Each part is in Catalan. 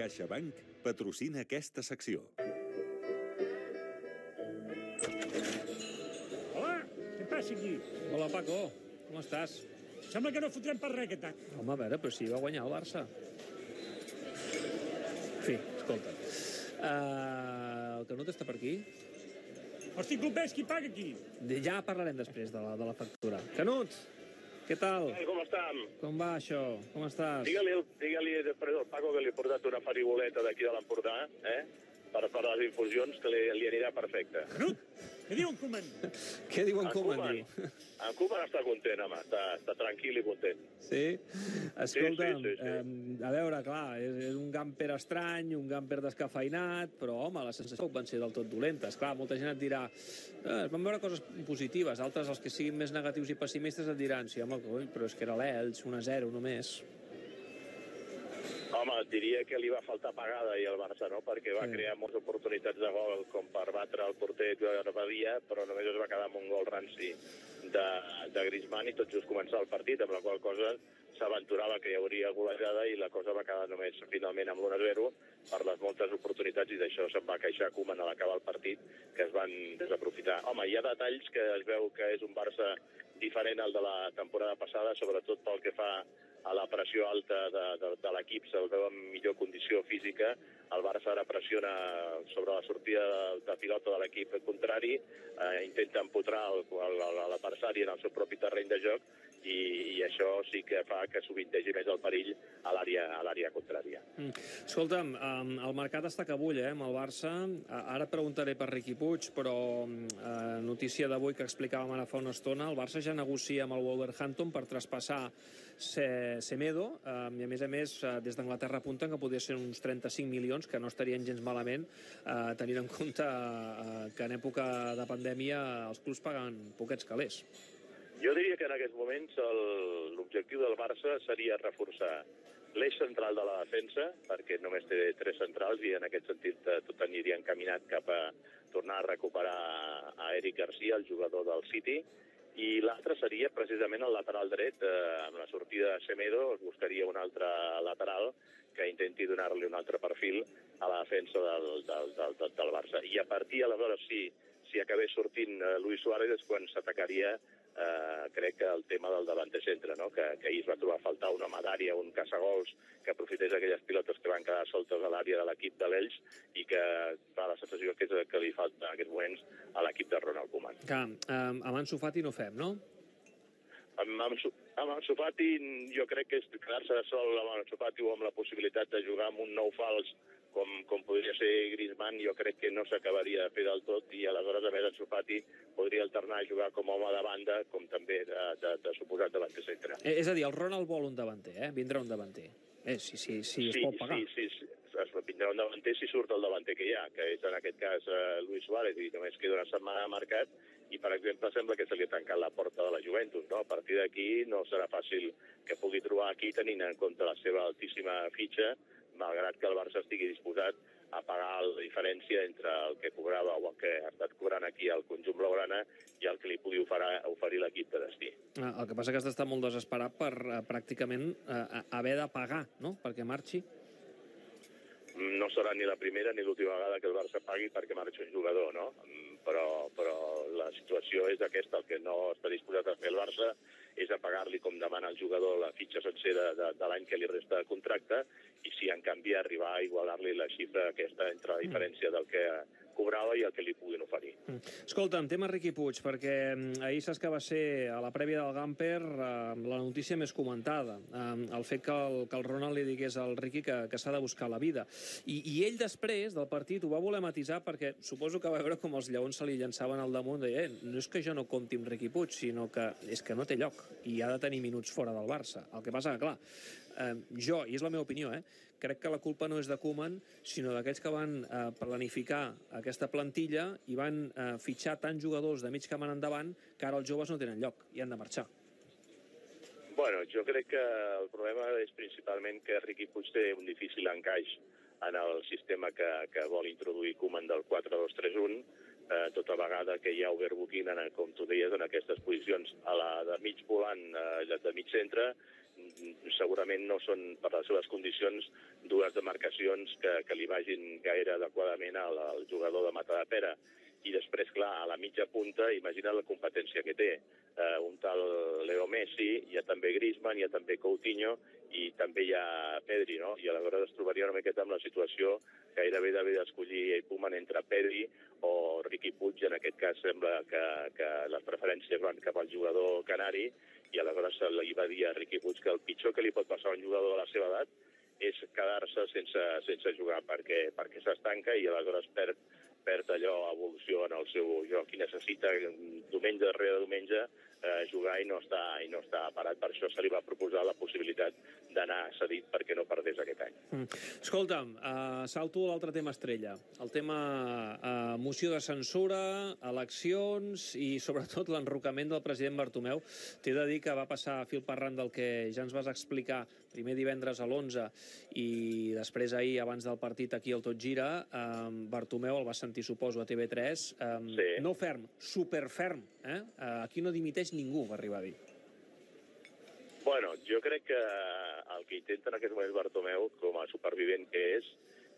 CaixaBank patrocina aquesta secció. Hola, què passa aquí? Hola, Paco. Com estàs? Sembla que no fotrem per res aquest any. Home, a veure, però si va guanyar el Barça. En fi, escolta. Uh, el Canut està per aquí? Hosti, clubers, qui paga aquí? De- Ja parlarem després de la, de la factura. Canut, què tal? Ai, com estem? Com va això? Com estàs? Digue-li digue després al Paco que li he portat una farigoleta d'aquí de l'Empordà, eh? Per, per les infusions, que li, li anirà perfecte. Canut, què diu en Koeman? Què diu en Koeman? Diu? en Koeman està content, home. Està, està tranquil i content. Sí? Escolta, sí, sí, sí. Eh, a veure, clar, és, és un gamper estrany, un gamper descafeinat, però, home, les sensacions van ser del tot dolentes. Clar, molta gent et dirà, eh, es van veure coses positives, altres, els que siguin més negatius i pessimistes, et diran, sí, home, però és que era l'Elx, 1-0 només. Home, diria que li va faltar pagada i al Barça, no? Perquè va Sí. crear moltes oportunitats de gol com per batre el porter que Badia, però només es va quedar amb un gol ranci de, de Griezmann i tot just començar el partit, amb la qual cosa s'aventurava que hi hauria golejada i la cosa va quedar només finalment amb l'1-0 per les moltes oportunitats i d'això se'n va queixar Koeman a l'acabar el partit que es van desaprofitar. Home, hi ha detalls que es veu que és un Barça diferent al de la temporada passada, sobretot pel que fa a la pressió alta de, de, de l'equip se'l veu en millor condició física. El Barça ara pressiona sobre la sortida de, de pilota de l'equip contrari, eh, intenta empotrar l'adversari en el seu propi terreny de joc i, i això sí que fa que sovintegi més el perill a l'àrea contrària. Mm. Escolta'm, el mercat està que bull, eh, amb el Barça. Ara preguntaré per Riqui Puig, però uh, notícia d'avui que explicàvem ara fa una estona, el Barça ja negocia amb el Wolverhampton per traspassar Se Semedo, um, i a més a més, uh, des d'Anglaterra apunten que podria ser uns 35 milions, que no estarien gens malament, uh, tenint en compte uh, que en època de pandèmia els clubs paguen poquets calés. Jo diria que en aquests moments l'objectiu del Barça seria reforçar l'eix central de la defensa, perquè només té tres centrals i en aquest sentit eh, tot aniria encaminat cap a tornar a recuperar a Eric Garcia, el jugador del City, i l'altre seria precisament el lateral dret, eh, amb la sortida de Semedo es buscaria un altre lateral que intenti donar-li un altre perfil a la defensa del, del, del, del, del Barça. I a partir, aleshores, si, si acabés sortint eh, Luis Suárez és quan s'atacaria eh, crec que el tema del davanter centre, no? que, que ahir es va trobar a faltar una medària, un caçagols, que aprofités aquelles pilotes que van quedar soltes a l'àrea de l'equip de l'Elx i que fa la sensació que és el que li falta en aquests moments a l'equip de Ronald Koeman. Que um, amb Ansu Fati no fem, no? Amb, amb, amb Ansu Fati jo crec que és quedar-se sol amb Ansu Fati o amb la possibilitat de jugar amb un nou fals com, com podria ser Griezmann, jo crec que no s'acabaria de fer del tot i aleshores, a més, Fati podria alternar a jugar com a home de banda com també de, de, de suposat davanter centre. Eh, és a dir, el Ronald vol un davanter, eh? Vindrà un davanter. Eh, si, si, si es sí, pot pagar. Sí, sí, sí. Es vindrà un davanter si surt el davanter que hi ha, que és en aquest cas eh, Luis Suárez, i només queda una setmana de mercat, i per exemple sembla que se li ha tancat la porta de la Juventus. No? A partir d'aquí no serà fàcil que pugui trobar aquí tenint en compte la seva altíssima fitxa, malgrat que el Barça estigui disposat a pagar la diferència entre el que cobrava o el que ha estat cobrant aquí al conjunt blaugrana i el que li pugui oferir, oferir l'equip de destí. Ah, El que passa que has d'estar molt desesperat per eh, pràcticament eh, haver de pagar, no?, perquè marxi. no serà ni la primera ni l'última vegada que el Barça pagui perquè marxa un jugador, no? Però, però la situació és aquesta, el que no està disposat a fer el Barça és a pagar-li com demana el jugador la fitxa sencera de, de l'any que li resta de contracte i si en canvi arribar a la xifra aquesta entre la diferència del que cobrava i el que li puguin oferir. Mm. Escolta'm, tema Riqui Puig, perquè mm, ahir saps que va ser a la prèvia del Gamper eh, la notícia més comentada. Eh, el fet que el, que el Ronald li digués al Riqui que, que s'ha de buscar la vida. I, I ell després del partit ho va voler matisar perquè suposo que va veure com els lleons se li llançaven al damunt. Deia, eh, no és que jo no compti amb Riqui Puig, sinó que és que no té lloc i ha de tenir minuts fora del Barça. El que passa que, clar, eh, jo, i és la meva opinió, eh, crec que la culpa no és de Koeman, sinó d'aquells que van eh, planificar aquesta plantilla i van eh, fitxar tants jugadors de mig camp en endavant que ara els joves no tenen lloc i han de marxar. Bueno, jo crec que el problema és principalment que Riqui Puig té un difícil encaix en el sistema que, que vol introduir Koeman del 4-2-3-1, eh, tota vegada que hi ha overbooking, en, com tu deies, en aquestes posicions a la de mig volant, eh, de mig centre, segurament no són, per les seves condicions, dues demarcacions que, que li vagin gaire adequadament al, al jugador de Matadepera. I després, clar, a la mitja punta, imagina la competència que té. Uh, un tal Messi, hi ha també Griezmann, hi ha també Coutinho i també hi ha Pedri, no? I aleshores es trobaria una miqueta amb la situació gairebé d'haver d'escollir Koeman entre Pedri o Riqui Puig, en aquest cas sembla que, que les preferències van cap al jugador canari, i aleshores li va dir a Riqui Puig que el pitjor que li pot passar a un jugador de la seva edat és quedar-se sense, sense jugar perquè, perquè s'estanca i aleshores perd, perd allò evolució en el seu joc i necessita diumenge darrere diumenge eh, jugar i no, està, i no està parat. Per això se li va proposar la possibilitat d'anar cedit perquè no perdés aquest any. Mm. Escolta'm, uh, salto a l'altre tema estrella. El tema uh, moció de censura, eleccions i sobretot l'enrocament del president Bartomeu. T'he de dir que va passar a fil parrant del que ja ens vas explicar primer divendres a l'11 i després ahir, abans del partit aquí al Tot Gira, um, Bartomeu el va sentir, suposo, a TV3. Um, Sí. No ferm, superferm. Eh? Uh, aquí no dimiteix ningú, va arribar a dir. Bueno, jo crec que el que intenta en aquest moment Bartomeu, com a supervivent que és,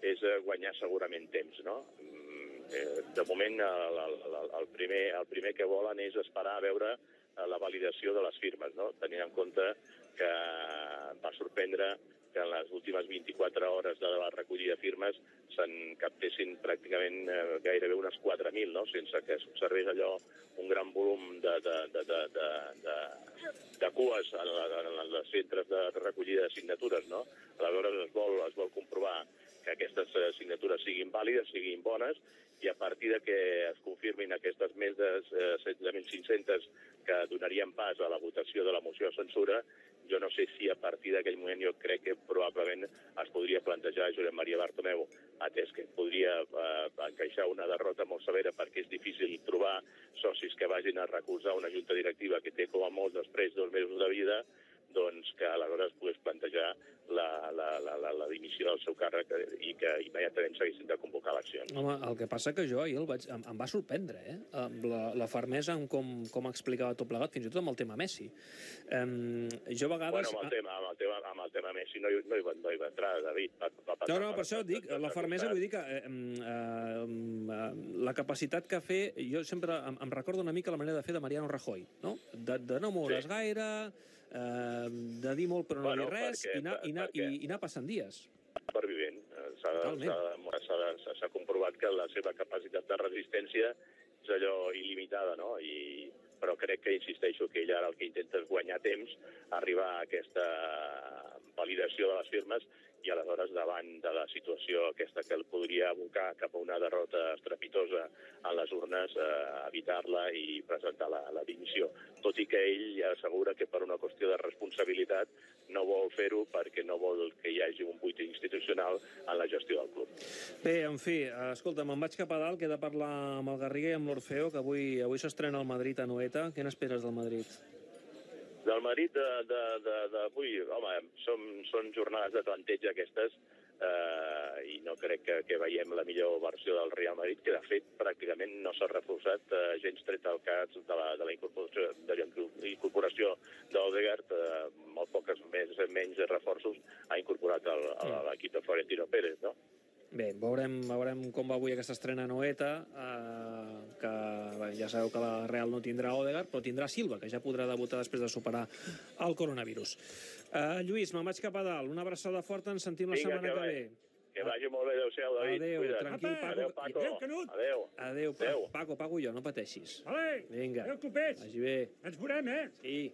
és eh, guanyar segurament temps, no? Mm, eh, De moment, el, el, el, primer, el primer que volen és esperar a veure eh, la validació de les firmes, no? tenint en compte que va sorprendre que en les últimes 24 hores de la recollida de firmes se'n captessin pràcticament eh, gairebé unes 4.000, no? sense que s'observés allò un gran volum de, de, de, de, de, de, de cues en, la, en els centres de recollida de signatures. No? Aleshores es vol, es vol comprovar que aquestes eh, signatures siguin vàlides, siguin bones, i a partir de que es confirmin aquestes més de eh, 16.500 que donarien pas a la votació de la moció de censura, jo no sé si a partir d'aquell moment jo crec que probablement es podria plantejar Josep Maria Bartomeu, atès que podria eh, encaixar una derrota molt severa perquè és difícil trobar socis que vagin a recolzar una junta directiva que té com a molt després dos mesos de vida, doncs que aleshores pogués plantejar la, la, la, la, la dimissió del seu càrrec i que immediatament s'haguessin de convocar eleccions. Home, el que passa que jo ahir el vaig, em, em va sorprendre, eh? Amb La, la fermesa en com, com explicava tot plegat, fins i tot amb el tema Messi. Um, jo a vegades... Bueno, amb el tema, amb el tema, amb el tema Messi no, hi- no, hi, va, no hi va entrar, David. Va, va passar No, no, per això et dic, la fermesa vull dir que eh, eh, eh, la capacitat que fer, jo sempre em, em recordo una mica la manera de fer de Mariano Rajoy, no? De, de no moure's Sí. gaire, eh, de dir molt però no Bueno, dir res, perquè- i, anar, i, anar, i, perquè- i anar passant dies. supervivent. Eh, S'ha comprovat que la seva capacitat de resistència és allò il·limitada, no? I, però crec que, insisteixo, que ell ara el que intenta és guanyar temps, arribar a aquesta validació de les firmes i aleshores davant de la situació aquesta que el podria abocar cap a una derrota estrepitosa a les urnes, eh, evitar-la i presentar la, la dimissió. Tot i que ell assegura que per una qüestió de responsabilitat no vol fer-ho perquè no vol que hi hagi un buit institucional en la gestió del club. Bé, en fi, eh, escolta, me'n vaig cap a dalt, que he de parlar amb el Garriga i amb l'Orfeo, que avui, avui s'estrena el Madrid a Noeta. Què n'esperes del Madrid? Del Madrid de- de- de- d'avui, home, són, són jornades de tanteig aquestes eh, i no crec que, que veiem la millor versió del Real Madrid, que de fet pràcticament no s'ha reforçat eh, gens tret al cas de la, de la incorporació, de la incorporació d'Odegaard, eh, molt poques més, menys reforços ha incorporat el- el- l'equip de Florentino Pérez, no? Bé, veurem, veurem com va avui aquesta estrena Noeta, eh, que bé, ja sabeu que la Real no tindrà Odegaard, però tindrà Silva, que ja podrà debutar després de superar el coronavirus. Eh, Lluís, me'n vaig cap a dalt. Una abraçada forta, ens sentim la Vinga, setmana que que ve. Que vagi molt bé, adéu-siau, David. Adéu, Cuida't. tranquil, Paco. Adéu, Paco. Adéu, Canut. Pa- Adéu. Paco, pago jo, no pateixis. Vale. Vinga. Adéu, clubers. Vagi bé. Ens veurem, eh? Sí.